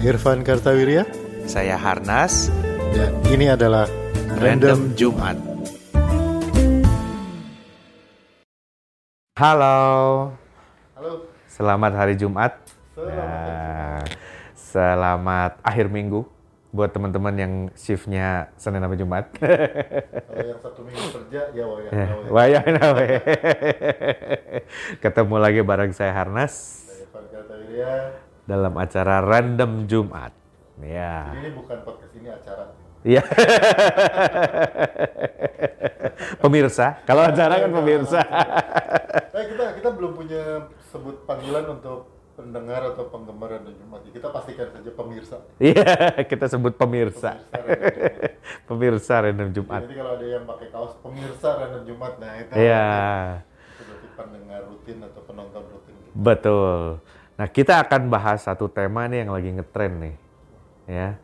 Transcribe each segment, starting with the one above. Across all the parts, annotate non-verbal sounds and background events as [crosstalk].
Irfan Kartawirya Saya Harnas, dan ini adalah Random Jumat. Halo, Halo. selamat hari Jumat. Selamat Nah, selamat akhir minggu buat teman-teman yang shiftnya Senin sampai Jumat. Kalau yang satu minggu kerja ya wayang Ya, nawe. Wayang. Ketemu lagi bareng saya Harnas Saya Irfan Kartawirya. Dalam acara Random Jumat. Ya. Jadi ini bukan podcast ini acara. Iya. pemirsa, kalau acara kan pemirsa. Nah, kita kita belum punya sebut panggilan untuk pendengar atau penggemar Random Jumat. Kita pastikan saja pemirsa. Iya, kita sebut pemirsa. Pemirsa Random Jumat. Jadi kalau ada yang pakai kaos pemirsa Random Jumat, nah itu Iya, berarti pendengar rutin atau penonton rutin. betul. Nah, kita akan bahas satu tema nih yang lagi ngetren nih. Ya.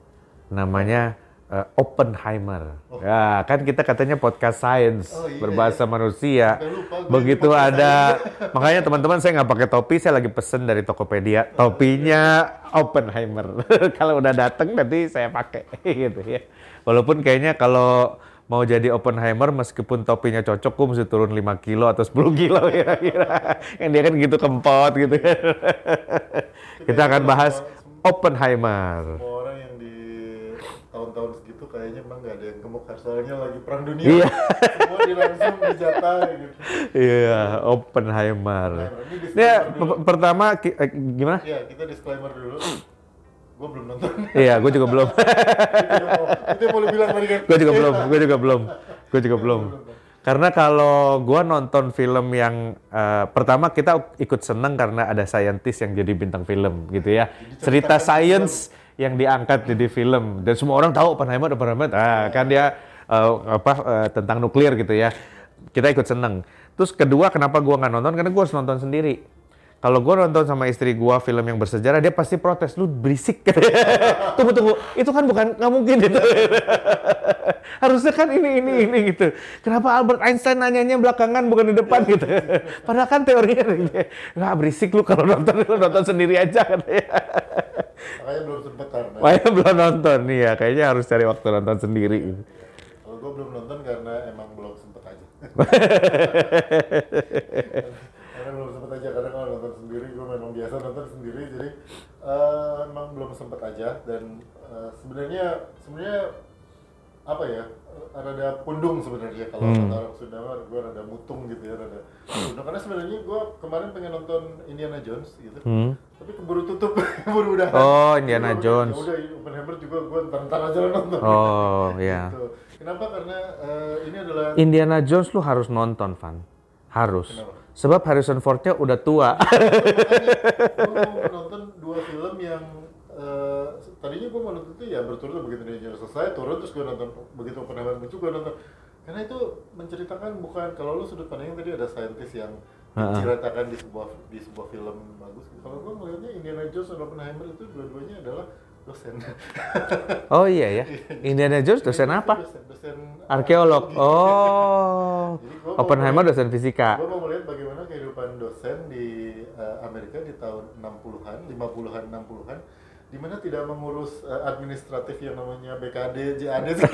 Namanya eh, Oppenheimer. Ya, kan kita katanya podcast science Oh, iya, berbahasa manusia. Sampai lupa Begitu ada, [laughs] makanya teman-teman saya nggak pakai topi, saya lagi pesen dari Tokopedia. Topinya Oppenheimer. [laughs] kalau udah dateng nanti saya pakai [laughs] gitu ya. Walaupun kayaknya kalau mau jadi Oppenheimer meskipun topinya cocok, gue mesti turun 5 kilo atau 10 kilo [laughs] kira-kira. Yang dia kan gitu kempot gitu. Kita akan bahas Oppenheimer. Semua orang yang di tahun-tahun segitu kayaknya emang nggak ada yang gemuk soalnya lagi perang dunia. Iya. Semua dilangsung dijatah gitu. Iya, Oppenheimer. Ini disclaimer Ya, pertama eh, gimana? Iya, kita disclaimer dulu. Gue belum nonton. Iya, gue juga belum. itu yang mau, lu bilang tadi kan. gue juga belum, gue juga belum, gue juga belum. Karena kalau gue nonton film yang eh, pertama kita ikut seneng karena ada saintis yang jadi bintang film gitu ya. Cerita sains yang diangkat jadi film dan semua orang tahu Oppenheimer, Oppenheimer, ah, kan dia eh, apa eh, tentang nuklir gitu ya. Kita ikut seneng. Terus kedua kenapa gue nggak nonton? Karena gue harus nonton sendiri. Kalau gue nonton sama istri gue film yang bersejarah, dia pasti protes, lu berisik. [laughs] tunggu, tunggu, itu kan bukan, nggak mungkin itu. [laughs] Harusnya kan ini, ini, ini gitu. Kenapa Albert Einstein nanyanya belakangan bukan di depan gitu. [laughs] Padahal kan teorinya, nggak berisik lu kalau nonton, lu nonton sendiri aja katanya. Makanya belum sempet karena. Makanya belum nonton, nih ya. Kayaknya harus cari waktu nonton sendiri. Kalau gue belum nonton karena emang belum sempet aja. Karena belum sempet aja karena kalau nonton sendiri gue memang biasa nonton sendiri jadi eh, emang belum sempet aja dan eh, sebenarnya sebenarnya apa ya rada pundung sebenarnya kalau Hmm. kata orang Sunda mah gue rada mutung gitu ya rada pundung karena sebenarnya gue kemarin pengen nonton Indiana Jones gitu Hmm. tapi keburu tutup [laughs] keburu udah Oh, Indiana Jones. ya udah Oppenheimer juga gue ntar-ntar aja lah nonton Oh, [laughs] ya. Gitu. Kenapa? Karena eh, ini adalah Indiana Jones lu harus nonton, Van. Harus. Kenapa? Sebab Harrison Ford-nya udah tua. [laughs] gue mau nonton dua film yang eh, tadinya gue mau nonton itu ya berturut begitu dia selesai turun terus gue nonton begitu Oppenheimer muncul gue nonton. Karena itu menceritakan bukan kalau lu sudut pandangnya tadi ada saintis yang diceritakan di sebuah di sebuah film bagus. Kalau gue melihatnya Indiana Jones dan Oppenheimer itu dua-duanya adalah dosen Oh iya ya. Indiana Jones dosen apa? dosen, dosen Arkeolog. Oh. Oppenheimer dosen fisika. Gue mau melihat bagaimana kehidupan dosen di eh, Amerika di tahun 60-an, 50-an, 60-an di mana tidak mengurus eh, administratif yang namanya BKD, JAD [laughs]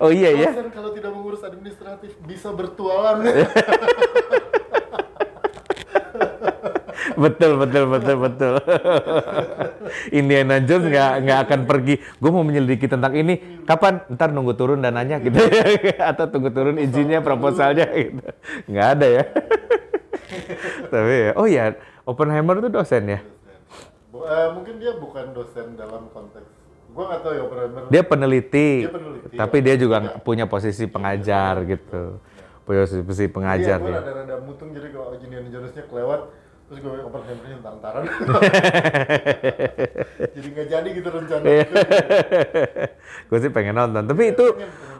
Oh iya ya. Dosen kalau tidak mengurus administratif bisa bertualang. [laughs] Betul betul betul betul. Indiana Jones nggak nggak akan pergi. Gue mau menyelidiki tentang ini. Kapan? Ntar nunggu turun dananya gitu. [laughs] Atau tunggu turun izinnya proposalnya gitu. Nggak ada ya. Tapi ya, oh ya, Oppenheimer itu dosen ya. Eh, mungkin dia bukan dosen dalam konteks. Gue nggak tahu ya Oppenheimer. Dia peneliti, Dia peneliti, tapi ya. dia juga Iya. punya posisi pengajar gitu. Punya posisi pengajar Iya, dia. rada-rada mutung jadi kalau Indiana Jones-nya kelewat terus gue Oppenheimer-nya ntar-ntaran. [laughs] jadi nggak jadi gitu rencana. [laughs] gue sih pengen nonton. Tapi itu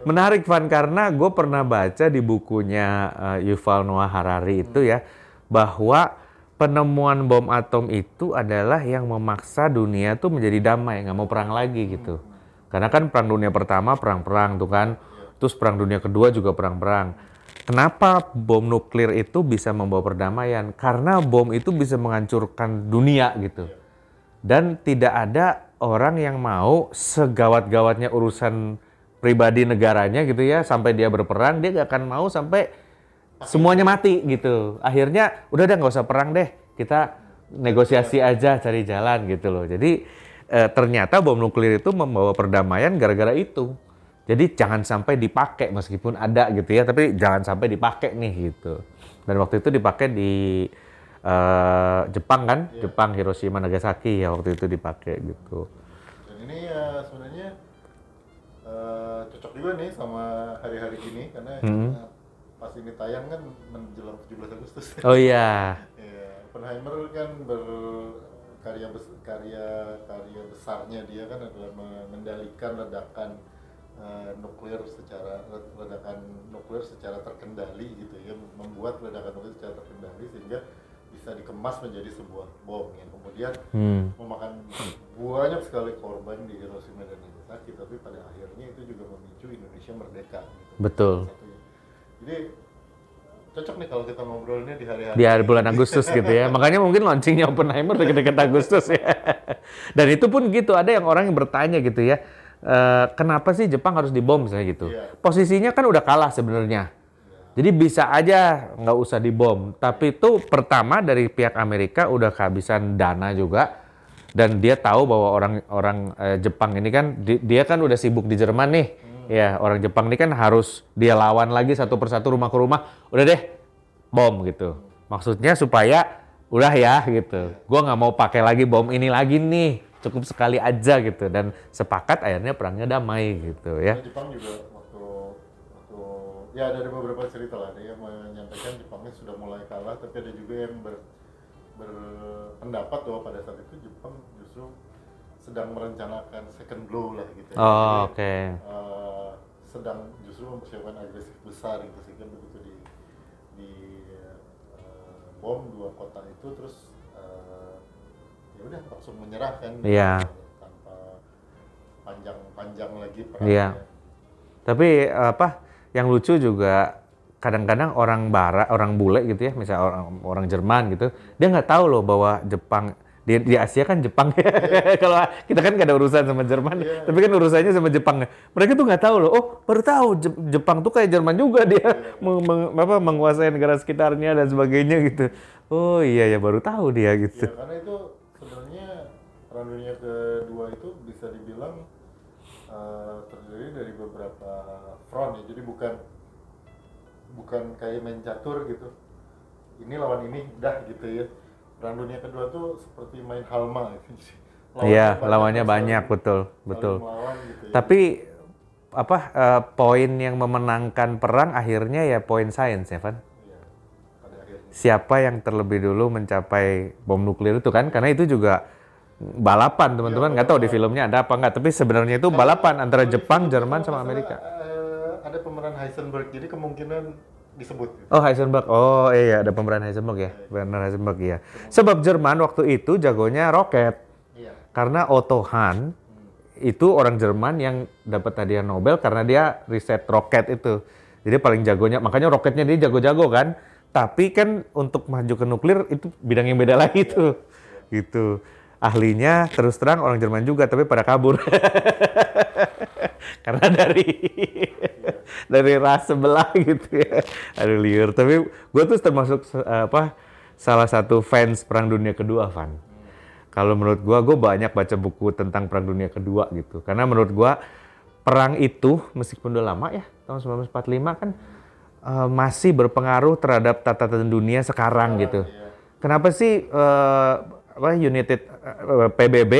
menarik Van karena gue pernah baca di bukunya eh, Yuval Noah Harari itu ya bahwa penemuan bom atom itu adalah yang memaksa dunia tuh menjadi damai, nggak mau perang lagi gitu. Karena kan perang dunia pertama perang-perang tuh kan, terus perang dunia kedua juga perang-perang. Kenapa bom nuklir itu bisa membawa perdamaian? Karena bom itu bisa menghancurkan dunia gitu. Dan tidak ada orang yang mau segawat-gawatnya urusan pribadi negaranya gitu ya sampai dia berperang dia gak akan mau sampai semuanya mati gitu. Akhirnya udah deh nggak usah perang deh kita negosiasi aja cari jalan gitu loh. Jadi eh, ternyata bom nuklir itu membawa perdamaian gara-gara itu. Jadi jangan sampai dipakai meskipun ada gitu ya, tapi jangan sampai dipakai nih gitu. Dan waktu itu dipakai di uh, Jepang kan, yeah. Jepang Hiroshima Nagasaki ya waktu itu dipakai gitu. Dan ini ya sebenarnya uh, cocok juga nih sama hari-hari gini karena hmm. pas ini tayang kan menjelang 17 Agustus. Oh iya. [laughs] yeah. Oppenheimer kan berkarya bes karya karya besarnya dia kan adalah mengendalikan ledakan uh, nuklir secara ledakan nuklir secara terkendali gitu ya membuat ledakan nuklir secara terkendali sehingga bisa dikemas menjadi sebuah bom yang kemudian hmm. memakan banyak sekali korban di Hiroshima dan Nagasaki tapi pada akhirnya itu juga memicu Indonesia merdeka gitu. betul jadi cocok nih kalau kita ngobrolnya di hari-hari di hari bulan Agustus gitu ya makanya mungkin launchingnya Oppenheimer dekat-dekat Agustus ya [laughs] dan itu pun gitu ada yang orang yang bertanya gitu ya uh, kenapa sih Jepang harus dibom misalnya gitu. Yeah. Posisinya kan udah kalah sebenarnya. Yeah. Jadi bisa aja nggak usah dibom. Tapi itu pertama dari pihak Amerika udah kehabisan dana juga dan dia tahu bahwa orang-orang uh, Jepang ini kan di, dia kan udah sibuk di Jerman nih. Hmm. Ya, orang Jepang ini kan harus dia lawan lagi satu persatu rumah ke rumah. Udah deh, bom gitu. Maksudnya supaya udah ya gitu. Gua nggak mau pakai lagi bom ini lagi nih cukup sekali aja gitu dan sepakat akhirnya perangnya damai gitu ya. Jepang juga waktu waktu ya ada beberapa cerita lah ada yang menyampaikan Jepangnya sudah mulai kalah tapi ada juga yang ber, berpendapat bahwa pada saat itu Jepang justru sedang merencanakan second blow lah gitu. Ya. Oh oke. Okay. Uh, eh, sedang justru mempersiapkan agresif besar gitu sehingga begitu di di uh, bom dua kota itu terus ya udah langsung menyerah kan iya tanpa panjang-panjang lagi perangnya iya tapi apa yang lucu juga kadang-kadang orang barat orang bule gitu ya misalnya orang orang Jerman gitu dia nggak tahu loh bahwa Jepang di, di Asia kan Jepang ya. Yeah. [laughs] Kalau kita kan gak ada urusan sama Jerman, yeah. tapi kan urusannya sama Jepang. Mereka tuh nggak tahu loh. Oh, baru tahu Jepang tuh kayak Jerman juga dia yeah. [laughs] meng, meng, apa, menguasai negara sekitarnya dan sebagainya gitu. Oh iya ya baru tahu dia gitu. Yeah, karena itu perang dunia kedua itu bisa dibilang uh, terdiri dari beberapa front ya. Jadi bukan bukan kayak main catur gitu. Ini lawan ini dah gitu ya. Perang dunia kedua tuh seperti main halma gitu. [laughs] Iya lawannya banyak betul betul. gitu ya. tapi apa uh, poin yang memenangkan perang akhirnya ya poin sains ya Van? Iya, siapa yang terlebih dulu mencapai bom nuklir itu kan? Karena itu juga balapan teman-teman nggak tahu di filmnya ada apa nggak tapi sebenarnya itu balapan antara Jepang, Jerman sama Amerika. Uh, ada pemeran Heisenberg jadi kemungkinan disebut. Oh Heisenberg, oh iya ada pemeran Heisenberg ya, Werner Heisenberg ya. Sebab Jerman waktu itu jagonya roket, iya. karena Otto Hahn hmm. itu orang Jerman yang dapat hadiah Nobel karena dia riset roket itu. Jadi paling jagonya, makanya roketnya dia jago-jago kan. Tapi kan untuk maju ke nuklir itu bidang yang beda lagi tuh, gitu ahlinya terus terang orang Jerman juga tapi pada kabur. [laughs] Karena dari dari ras sebelah gitu ya. Aduh liur. Tapi gue tuh termasuk apa salah satu fans perang dunia kedua Van. Kalau menurut gue gue banyak baca buku tentang perang dunia kedua gitu. Karena menurut gue perang itu meskipun udah lama ya tahun 1945 kan uh, masih berpengaruh terhadap tata tata dunia sekarang gitu. Iya. kenapa sih uh, apa United uh, eh, PBB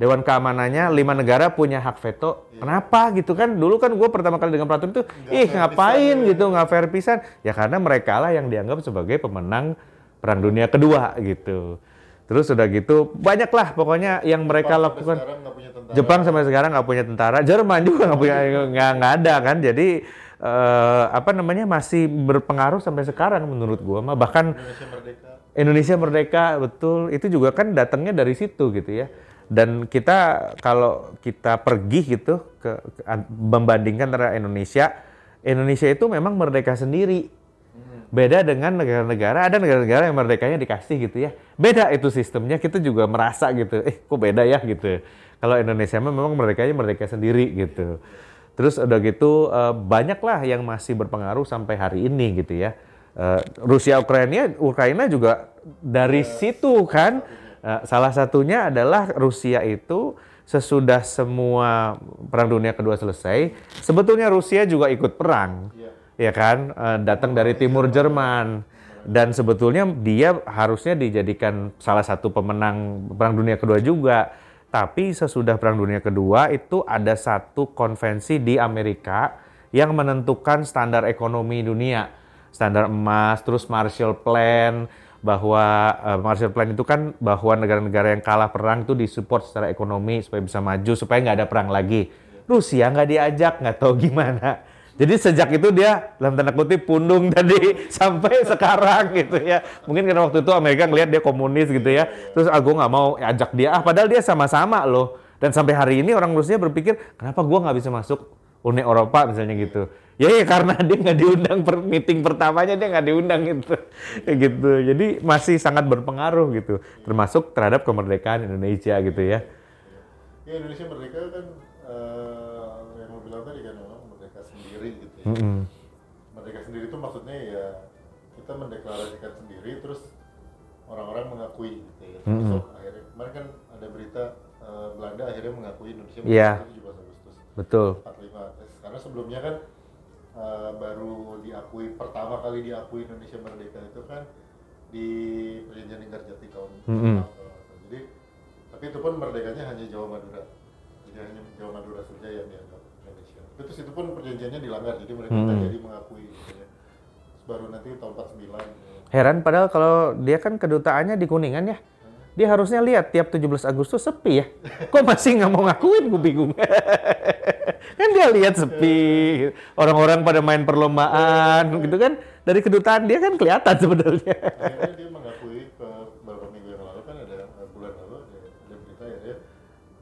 Dewan Keamanannya lima negara punya hak veto. Iya. Kenapa gitu kan? Dulu kan gue pertama kali dengan peraturan itu, ih ngapain pisan, gitu, nggak fair pisan. Ya karena mereka lah yang dianggap sebagai pemenang Perang Dunia Kedua gitu. Terus udah gitu banyaklah pokoknya yang mereka lakukan. Jepang sampai sekarang nggak punya tentara, Jerman juga nggak punya nggak nggak ada kan. Jadi uh, apa namanya masih berpengaruh sampai sekarang menurut gue mah bahkan Indonesia merdeka Indonesia merdeka betul itu juga kan datangnya dari situ gitu ya dan kita kalau kita pergi gitu ke, ke membandingkan antara Indonesia Indonesia itu memang merdeka sendiri Beda dengan negara-negara, ada negara-negara yang merdekanya dikasih gitu ya. Beda itu sistemnya, kita juga merasa gitu, eh kok beda ya gitu. Kalau Indonesia memang merdekanya merdeka sendiri gitu. Terus udah gitu uh, banyaklah yang masih berpengaruh sampai hari ini gitu ya. Uh, Rusia Ukraina Ukraina juga dari situ kan. Uh, salah satunya adalah Rusia itu sesudah semua perang dunia kedua selesai, sebetulnya Rusia juga ikut perang. Yeah ya kan? Uh, datang dari timur Jerman. Dan sebetulnya dia harusnya dijadikan salah satu pemenang perang dunia kedua juga. Tapi sesudah perang dunia kedua itu ada satu konvensi di Amerika yang menentukan standar ekonomi dunia standar emas terus Marshall Plan bahwa uh, Marshall Plan itu kan bahwa negara-negara yang kalah perang itu disupport secara ekonomi supaya bisa maju supaya nggak ada perang lagi Rusia nggak diajak nggak tahu gimana jadi sejak itu dia dalam tanda kutip pundung tadi [laughs] sampai sekarang gitu ya. Mungkin karena waktu itu Amerika ngelihat dia komunis gitu ya. Terus ah gue nggak mau ajak dia. Ah padahal dia sama-sama loh. Dan sampai hari ini orang Rusia berpikir kenapa gue nggak bisa masuk Uni Eropa misalnya gitu. Ya ya karena dia nggak diundang per meeting pertamanya dia nggak diundang gitu. [laughs] Gitu. Jadi masih sangat berpengaruh gitu. Termasuk terhadap kemerdekaan Indonesia gitu ya. Ya Indonesia merdeka kan uh, yang lo bilang tadi kan sendiri gitu ya. Mm -hmm. Merdeka sendiri itu maksudnya ya kita mendeklarasikan sendiri terus orang-orang mengakui gitu ya. Mm -hmm. akhirnya kemarin kan ada berita uh, Belanda akhirnya mengakui Indonesia yeah. 17 Agustus. Betul. 45. Karena sebelumnya kan uh, baru diakui pertama kali diakui Indonesia merdeka itu kan di Perjanjian Linggarjati tahun mm -hmm. Jadi tapi itu pun merdekanya hanya Jawa Madura. Jadi hanya Jawa Madura saja yang dianggap terus itu pun perjanjiannya dilanggar jadi mereka hmm. jadi mengakui gitu ya. baru nanti tahun 49 gitu. heran padahal kalau dia kan kedutaannya di Kuningan ya dia harusnya lihat tiap 17 Agustus sepi ya. Kok masih nggak mau ngakuin? Gue bingung. [laughs] kan dia lihat sepi. Orang-orang pada main perlombaan gitu kan. Dari kedutaan dia kan kelihatan sebenarnya. Akhirnya dia mengakui ke beberapa minggu yang lalu kan ada bulan lalu ada, ada berita ya dia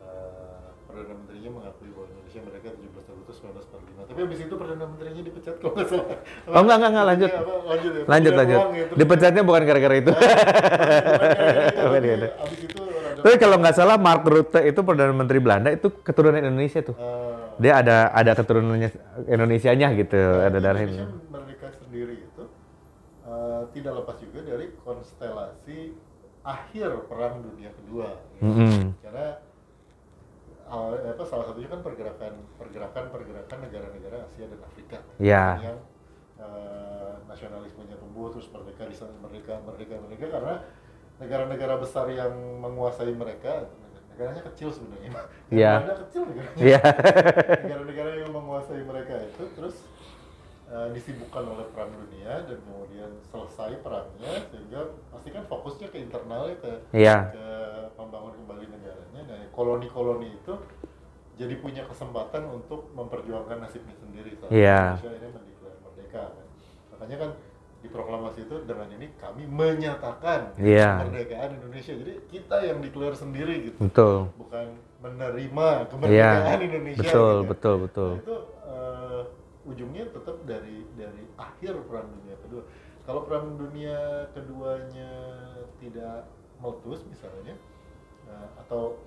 uh, perdana menterinya mengakui bahwa Indonesia mereka 17 tapi habis itu perdana menterinya dipecat kalau nggak salah. Oh enggak enggak enggak lanjut. Ya, lanjut ya. Lanjut lanjut. gitu. Dipecatnya bukan gara-gara itu. [laughs] Habis itu Tapi kalau nggak salah Mark Rutte itu perdana menteri Belanda itu keturunan Indonesia tuh. Uh, Dia ada ada keturunannya Indonesianya gitu, nah, ada darahnya. Mereka sendiri itu uh, tidak lepas juga dari konstelasi akhir perang dunia kedua. Gitu. Mm -hmm. Karena awal, apa salah satunya kan pergerakan pergerakan pergerakan negara-negara Asia dan Afrika yeah. yang uh, nasionalismenya tumbuh terus merdeka di sana merdeka merdeka merdeka karena negara-negara besar yang menguasai mereka negaranya kecil sebenarnya [laughs] yeah. negara kecil negaranya yeah. [laughs] negara-negara yang menguasai mereka itu terus uh, disibukkan oleh perang dunia dan kemudian selesai perangnya sehingga pasti kan fokusnya ke internalnya ke, yeah. ke membangun kembali negaranya nah koloni-koloni itu jadi punya kesempatan untuk memperjuangkan nasibnya sendiri yeah. Indonesia ini mendeklarasi merdeka kan makanya kan di proklamasi itu dengan ini kami menyatakan yeah. kemerdekaan Indonesia jadi kita yang declare sendiri gitu betul bukan menerima kemerdekaan yeah. Indonesia betul gitu. betul betul nah, itu uh, ujungnya tetap dari dari akhir perang dunia kedua kalau perang dunia keduanya tidak meletus misalnya uh, atau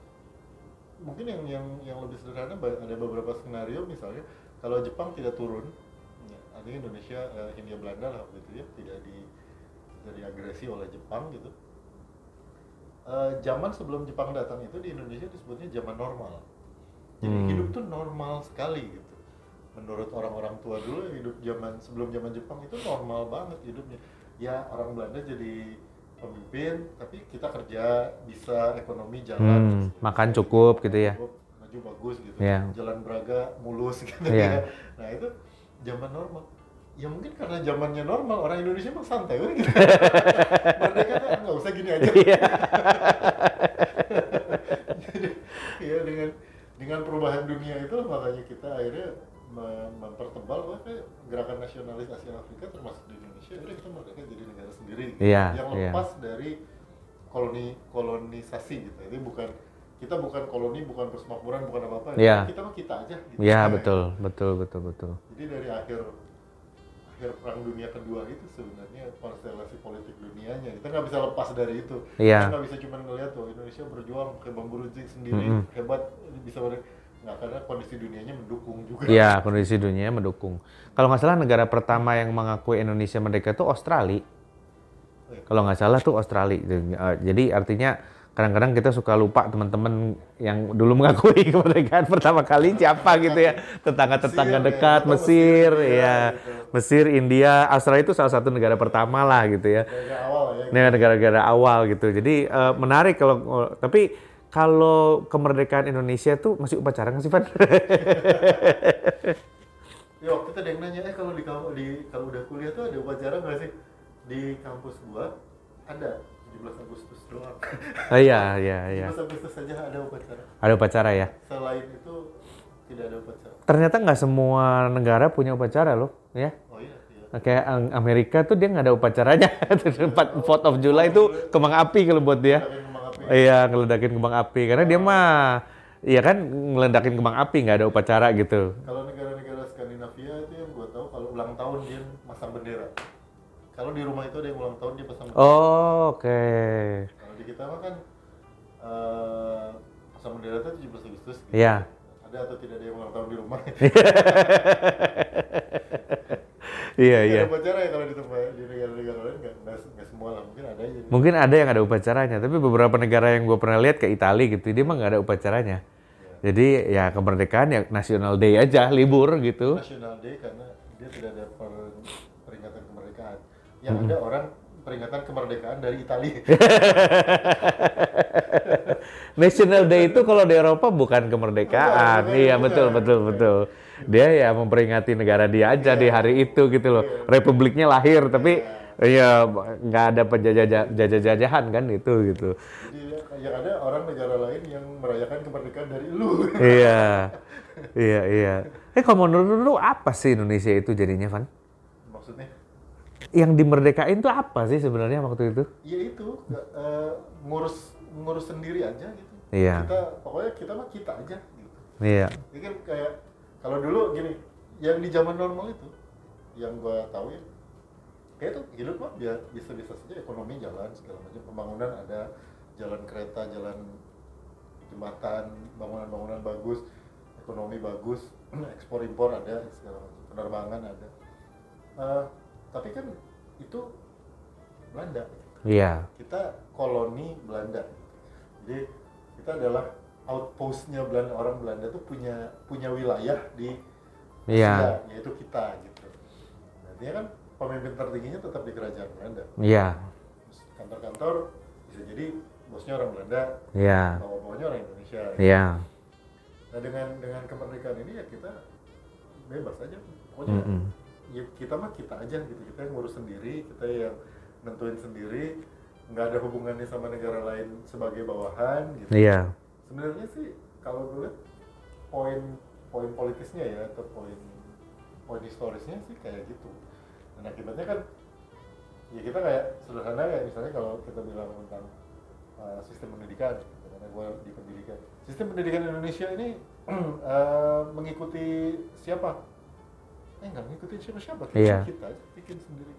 mungkin yang yang yang lebih sederhana ada beberapa skenario misalnya kalau Jepang tidak turun artinya Indonesia uh, Hindia Belanda lah begitu ya tidak di dari agresi oleh Jepang gitu. Uh, zaman sebelum Jepang datang itu di Indonesia disebutnya zaman normal. Jadi hmm. hidup tuh normal sekali gitu. Menurut orang-orang tua dulu hidup zaman sebelum zaman Jepang itu normal banget hidupnya. Ya orang Belanda jadi pemimpin tapi kita kerja bisa ekonomi jalan. Hmm, makan cukup gitu ya. Cukup, maju bagus gitu. Yeah. jalan Braga mulus [laughs] gitu yeah. ya. Nah itu zaman normal ya mungkin karena zamannya normal orang Indonesia mah santai kan [laughs] gitu mereka kan nggak usah gini aja iya. jadi [laughs] ya dengan dengan perubahan dunia itu makanya kita akhirnya mempertebal bahwa gerakan nasionalis Asia Afrika termasuk di Indonesia udah kita merdeka jadi negara sendiri gitu. yeah, yang iya. lepas yeah. dari koloni kolonisasi gitu jadi bukan kita bukan koloni bukan persemakmuran bukan apa apa yeah. kita mah kita aja gitu. Iya yeah, betul betul betul betul jadi dari akhir akhir perang dunia kedua itu sebenarnya konstelasi politik dunianya kita nggak bisa lepas dari itu Iya. kita nggak bisa cuma ngelihat tuh Indonesia berjuang pakai bambu runcing sendiri Mm-mm. hebat bisa ber- nggak karena kondisi dunianya mendukung juga Iya, kondisi dunia mendukung. Kalau nggak salah negara pertama yang mengakui Indonesia merdeka itu Australia. Iya. Kalau nggak salah tuh Australia. Eh, Jadi artinya kadang-kadang kita suka lupa teman-teman yang dulu mengakui [laughs] kemerdekaan pertama kali siapa gitu ya. Tetangga-tetangga dekat, ya, atau Mesir, Mesir, India, ya. gitu. Mesir, India, Australia itu salah satu negara pertama lah gitu ya. awal ya negara-negara awal gitu. Jadi eh, menarik kalau tapi kalau kemerdekaan Indonesia tuh masih upacara nggak sih, Van? ya waktu itu ada yang nanya eh kalau di di kalau udah kuliah tuh ada upacara nggak sih di kampus gua ada 17 Agustus doang Oh iya, iya, [laughs] iya. 17 Agustus saja ada upacara Ada upacara ya. selain itu tidak ada upacara Ternyata nggak semua negara punya upacara loh, ya. oh iya iya Kayak Amerika tuh dia nggak ada upacaranya. [laughs] Empat Fourth of July itu kembang api kalau buat dia. Iya, ngeledakin kembang api. Karena dia mah, iya kan ngeledakin kembang api nggak ada upacara gitu. kalau negara-negara Skandinavia itu yang gua tahu kalau ulang tahun dia masang bendera kalau di rumah itu ada yang ulang tahun dia pasang bendera Oh, oke. kalau di kita mah kan eh pasang bendera itu 17 Agustus gitu. Iya. ada atau tidak ada yang ulang tahun di rumah [laughs] Iya, iya. ada upacara ya kalau di tempat di negara-negara lain nggak nggak semua lah mungkin ada aja. Mungkin ada yang ada upacaranya, tapi beberapa negara yang gue pernah lihat ke Italia gitu, dia mah nggak ada upacaranya. Jadi ya kemerdekaan ya National Day aja, libur gitu. National Day karena dia tidak ada Yang ada orang peringatan kemerdekaan dari Italia. [laughs] National Day itu kalau di Eropa bukan kemerdekaan. Bukan, iya betul betul betul. Dia ya memperingati negara dia aja di hari itu gitu loh. Republiknya lahir tapi ya nggak ada penjajah-jajahan kan itu gitu. Jadi yang ada orang negara lain yang merayakan kemerdekaan dari lu. [laughs] iya. Iya iya. Eh kalau menurut lu apa sih Indonesia itu jadinya Van? Maksudnya? Yang dimerdekain tuh apa sih sebenarnya waktu itu? Ya itu eh, ngurus ngurus sendiri aja gitu. Iya. Kita pokoknya kita mah kita aja gitu. Iya. Ini kan kayak kalau dulu gini, yang di zaman normal itu, yang gua tahu ya, kayak tuh hidup mah bisa-bisa saja ekonomi jalan segala macam pembangunan ada jalan kereta, jalan jembatan, bangunan-bangunan bagus, ekonomi bagus, [clears throat] ekspor impor ada segala macam, penerbangan ada. Eh, tapi kan itu Belanda. Iya. Kita koloni Belanda. Jadi kita adalah outpostnya Belanda orang Belanda tuh punya punya wilayah di Iya. Asia, yaitu kita gitu. Nah, dia kan pemimpin tertingginya tetap di kerajaan Belanda. Iya. Terus Kantor-kantor bisa jadi bosnya orang Belanda, Iya. bawah-bawahnya orang Indonesia. Iya. Nah dengan dengan kemerdekaan ini ya kita bebas aja. Pokoknya Mm-mm. Ya kita mah kita aja gitu. Kita yang ngurus sendiri, kita yang nentuin sendiri, nggak ada hubungannya sama negara lain sebagai bawahan gitu. Iya. Sebenarnya sih kalau gue lihat poin poin politisnya ya atau poin poin historisnya sih kayak gitu. Dan akibatnya kan ya kita kayak sederhana kayak misalnya kalau kita bilang tentang uh, sistem pendidikan, gitu, karena gue di pendidikan. Sistem pendidikan Indonesia ini uh, [clears throat] mengikuti siapa? Eh nggak ngikutin siapa-siapa, kita, Iya. kita aja bikin sendiri.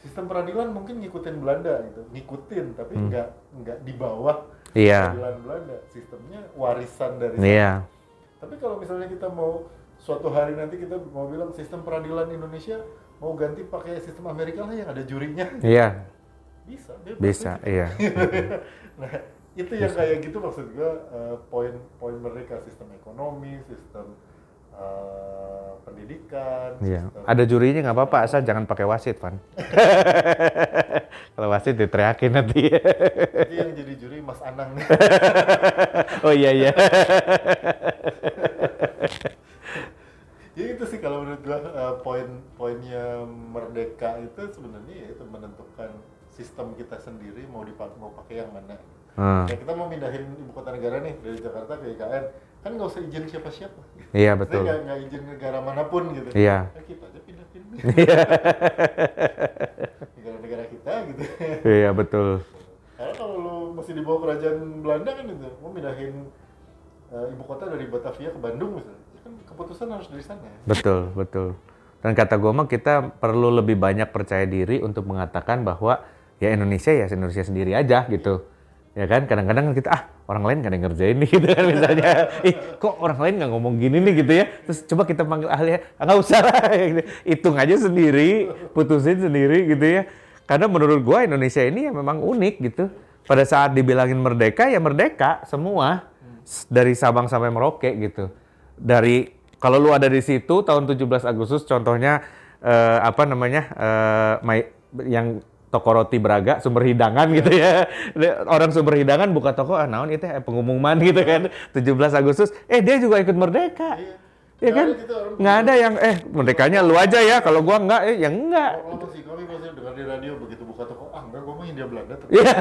Sistem peradilan mungkin ngikutin Belanda gitu, ngikutin tapi Hmm. nggak nggak di bawah Iya. peradilan Belanda. Sistemnya warisan dari sana. Iya. Tapi kalau misalnya kita mau suatu hari nanti kita mau bilang sistem peradilan Indonesia mau ganti pakai sistem Amerika lah yang ada jurinya, Iya. bisa. bebas Bisa. aja. Iya. [laughs] nah itu yang kayak gitu maksud gua eh, poin-poin mereka sistem ekonomi, sistem eh, pendidikan, Iya. sistem Ada jurinya nggak apa-apa asal jangan pakai wasit, Van. [laughs] Kalau wasit diteriakin nanti. Jadi yang jadi juri Mas Anang nih. [laughs] oh iya iya. [laughs] ya itu sih kalau menurut gua eh, poin-poinnya merdeka itu sebenarnya ya itu menentukan sistem kita sendiri mau dipakai mau pakai yang mana. Hmm. Ya kita mau mindahin ibu kota negara nih dari Jakarta ke IKN kan nggak usah izin siapa-siapa. Iya betul. nggak nggak izin negara mana pun gitu. Iya. Ya, kita aja pindah-pindah Iya. [laughs] negara-negara kita gitu. Iya betul. Karena kalau lu masih di bawah kerajaan Belanda kan itu mau mindahin eh, ibu kota dari Batavia ke Bandung misalnya, ya kan keputusan harus dari sana. Betul betul. Dan kata gue mah kita perlu lebih banyak percaya diri untuk mengatakan bahwa ya Indonesia ya Indonesia sendiri aja gitu. Ya kan, kadang-kadang kita ah orang lain gak ada yang ngerjain nih [laughs] gitu kan misalnya. Ih kok orang lain nggak ngomong gini nih gitu ya. Terus coba kita panggil ahli, ah, nggak usah lah. [laughs] gitu. Hitung aja sendiri, putusin sendiri gitu ya. Karena menurut gua Indonesia ini ya memang unik gitu. Pada saat dibilangin merdeka ya merdeka semua dari Sabang sampai Merauke gitu. Dari kalau lu ada di situ tahun 17 Agustus contohnya eh, apa namanya eh, yang toko roti Braga sumber hidangan gitu ya. Orang sumber hidangan buka toko ah naon itu eh, pengumuman gitu kan 17 Agustus eh dia juga ikut merdeka. Ya Nggak kan? gitu Nggak ada yang eh merdekanya lu aja ya kalau gua enggak eh yang enggak. Oh, lama sih kami pasti dengar di radio begitu buka toko ah enggak gua mah Hindia Belanda. Iya.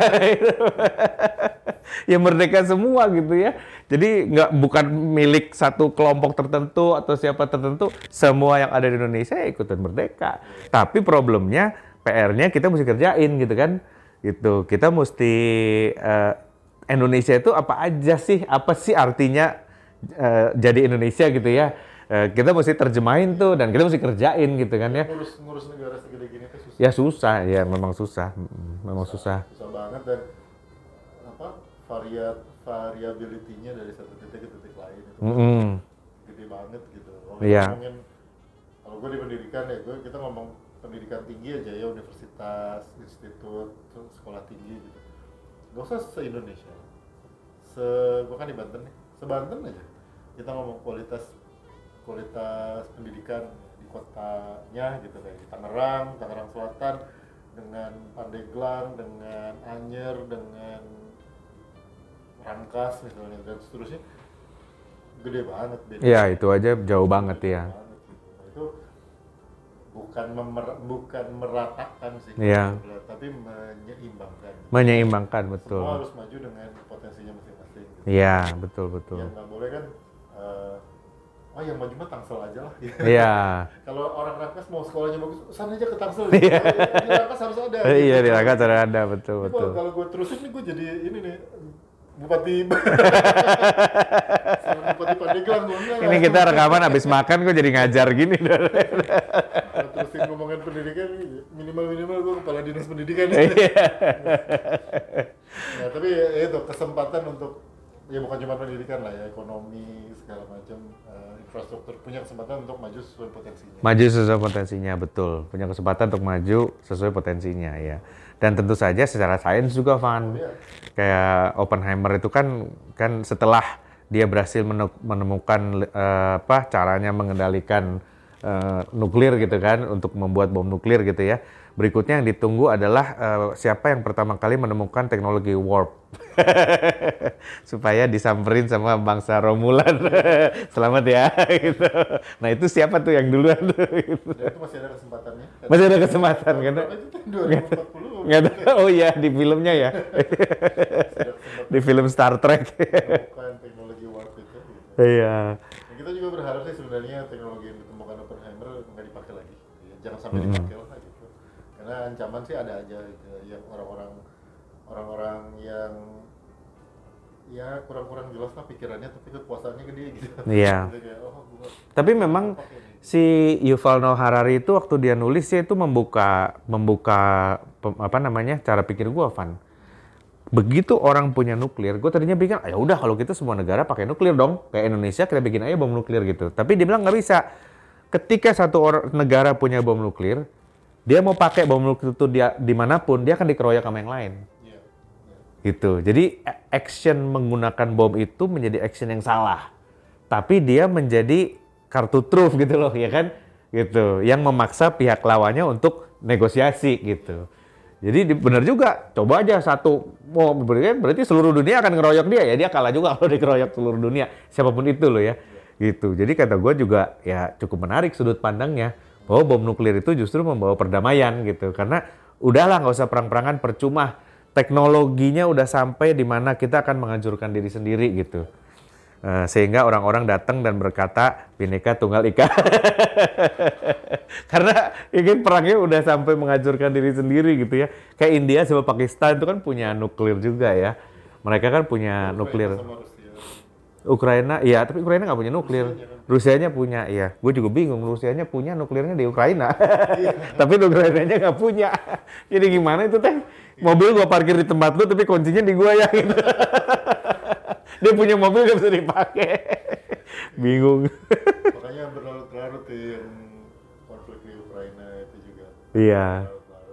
ya merdeka semua gitu ya. Jadi nggak bukan milik satu kelompok tertentu atau siapa tertentu. Semua yang ada di Indonesia ya ikutan merdeka. Tapi problemnya PR-nya kita mesti kerjain gitu kan. Gitu. Kita mesti eh, Indonesia itu apa aja sih? Apa sih artinya eh, jadi Indonesia gitu ya? Eh, kita mesti terjemahin tuh dan kita mesti kerjain gitu kan ya. Ngurus ngurus negara segede gini tuh susah. Ya susah, ya memang susah, Mm, memang susah. Susah banget dan apa variat variability-nya dari satu titik ke titik lain itu Mm-mm. gede banget gitu. Kalau Iya. ngomongin kalau gue di pendidikan ya gue kita ngomong pendidikan tinggi aja ya universitas, institut, sekolah tinggi gitu. Gak usah se Indonesia. Se gue kan di Banten nih, se Banten aja. Kita ngomong kualitas kualitas pendidikan di kotanya gitu kayak di Tangerang, Tangerang Selatan dengan Pandeglang, dengan Anyer, dengan Rangkas misalnya dan seterusnya gede banget beda. Ya itu aja jauh banget ya. banget gitu. Itu bukan memer- bukan meratakan sih, Iya. tapi menyeimbangkan. Menyeimbangkan Semua betul. harus maju dengan potensinya masing-masing. Gitu. Iya betul betul. Yang nggak boleh kan, eh, oh yang maju mah Tangsel aja lah. gitu. [laughs] Iya. Kalau orang Rangkas mau sekolahnya bagus, sana aja ke Tangsel. Iya. Di Rangkas harus ada. Eh, [laughs] Iya gitu. di Rangkas ada ada betul betul. Kalau, kalau gue terusin nih gue jadi ini nih bupati. [laughs] Bupati Pandeglang enggak Ini kita rekaman habis makan kok jadi ngajar gini. [laughs] Terusin ngomongin pendidikan minimal minimal gue kepala dinas pendidikan. Iya. [laughs] nah tapi ya itu kesempatan untuk ya bukan cuma pendidikan lah ya ekonomi segala macam eh, infrastruktur punya kesempatan untuk maju sesuai potensinya. Maju sesuai potensinya betul. Punya kesempatan untuk maju sesuai potensinya ya. Dan tentu saja secara sains juga Van. Iya. Kayak Oppenheimer itu kan kan setelah dia berhasil mene- menemukan eh, apa caranya mengendalikan eh, nuklir gitu kan untuk membuat bom nuklir gitu ya. Berikutnya yang ditunggu adalah eh, siapa yang pertama kali menemukan teknologi warp [laughs] supaya disamperin sama bangsa Romulan. [laughs] Selamat ya [laughs] gitu. Nah, itu siapa tuh yang duluan gitu. Dan itu masih ada kesempatannya. Masih ada kesempatan kan? Berapa itu tahun 2040 Nggak tahu. Oh iya di filmnya ya. ada di film Star Trek. teknologi warp itu. Gitu. Iya. Dan kita juga berharap sih sebenarnya teknologi yang ditemukan Oppenheimer nggak dipakai lagi. Ya, jangan sampai dipakai lah gitu. Karena ancaman sih ada aja gitu. Yang orang-orang orang-orang yang ya kurang-kurang jelas lah pikirannya tapi kekuasaannya gede gitu. Iya. [laughs] Gitu kayak, oh, gua Tapi memang si Yuval Noah Harari itu waktu dia nulis dia itu membuka membuka apa namanya cara pikir gua Van. Begitu orang punya nuklir, gue tadinya pikir, "Ah, ya udah kalau gitu semua negara pakai nuklir dong, kayak Indonesia kita bikin aja bom nuklir gitu. Tapi dia bilang nggak bisa. Ketika satu orang negara punya bom nuklir, dia mau pakai bom nuklir itu dia di mana pun, dia akan dikeroyok sama yang lain. Gitu. Jadi action menggunakan bom itu menjadi action yang salah. Tapi dia menjadi kartu truf gitu loh, ya kan? Gitu. Yang memaksa pihak lawannya untuk negosiasi gitu. Jadi di- benar juga, coba aja satu mau berarti, berarti seluruh dunia akan ngeroyok dia ya, dia kalah juga [laughs] kalau dikeroyok seluruh dunia, siapa pun itu loh ya. Gitu. Jadi kata gue juga ya cukup menarik sudut pandangnya bahwa bom nuklir itu justru membawa perdamaian gitu. Karena udahlah nggak usah perang-perangan percuma teknologinya udah sampai di mana kita akan menghancurkan diri sendiri gitu. Eh, sehingga orang-orang datang dan berkata bineka tunggal ika. [laughs] Karena ini perangnya udah sampai menghancurkan diri sendiri gitu ya. Kayak India sama Pakistan itu kan punya nuklir juga ya. Mereka kan punya nuklir. Ukraina iya, tapi Ukraina nggak punya nuklir. Rusianya punya, iya. Gue juga bingung, Rusianya punya nuklirnya di Ukraina. [laughs] tapi Ukrainanya nggak punya. [laughs] Jadi gimana itu teh? Mobil gua parkir di tempat lu, tapi kuncinya di gua ya. Gitu. [laughs] Dia punya mobil nggak bisa dipakai. bingung. Makanya berlarut-larut ya yang konflik di Ukraina itu juga. Iya.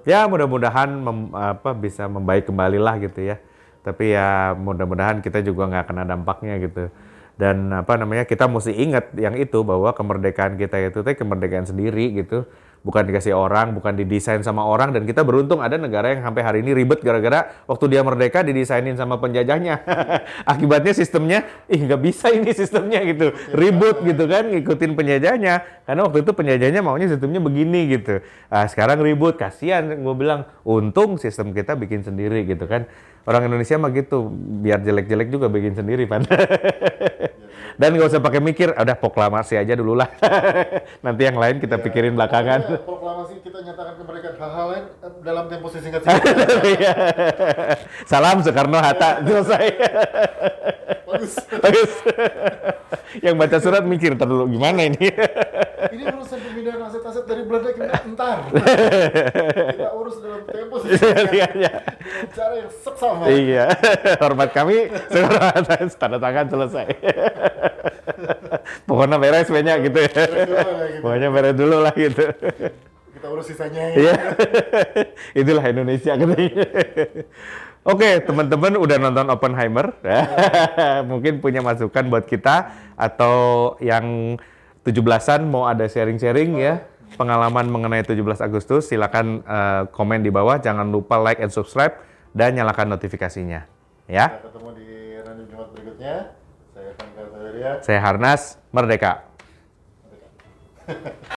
Ya mudah-mudahan mem- apa bisa membaik kembali lah gitu ya. Tapi ya mudah-mudahan kita juga nggak kena dampaknya gitu. Dan apa namanya kita mesti ingat yang itu bahwa kemerdekaan kita itu teh kemerdekaan sendiri gitu. Bukan dikasih orang, bukan didesain sama orang dan kita beruntung ada negara yang sampai hari ini ribet gara-gara waktu dia merdeka didesainin sama penjajahnya. [laughs] Akibatnya sistemnya, ih nggak bisa ini sistemnya gitu, ribut gitu kan, ngikutin penjajahnya. Karena waktu itu penjajahnya maunya sistemnya begini gitu. Ah, sekarang ribut, kasihan gue bilang, untung sistem kita bikin sendiri gitu kan. Orang Indonesia mah gitu, biar jelek-jelek juga bikin sendiri pan. [laughs] Dan nggak usah pakai mikir, "Ah, udah proklamasi aja dulu lah. [laughs] Nanti yang lain kita pikirin belakangan. Ya, proklamasi kita nyatakan kemerdekaan hal-hal lain eh, dalam tempo [laughs] singkat Iya. Salam Soekarno Hatta selesai. Bagus. Bagus. Yang baca surat mikir "Ntar dulu gimana ini? Ini urusan pemindahan aset-aset dari Belanda ke entar. [laughs] kita urus dalam tempo Iya, iya. dengan cara yang seksama. Iya, [laughs] hormat kami Hatta tanda tangan selesai. Pokoknya beres banyak gitu ya. Gitu. Pokoknya beres dulu lah gitu. Kita urus sisanya. Iya, [laughs] itulah Indonesia katanya. Oke, teman-teman udah nonton Oppenheimer, mungkin punya masukan buat kita atau yang 17-an mau ada sharing-sharing ya pengalaman mengenai 17 Agustus, silakan eh, komen di bawah, jangan lupa like and subscribe dan nyalakan notifikasinya. Ya, Kita ketemu di random Jumat berikutnya. Saya Kaltaweria. saya Harnas, Merdeka. [laughs]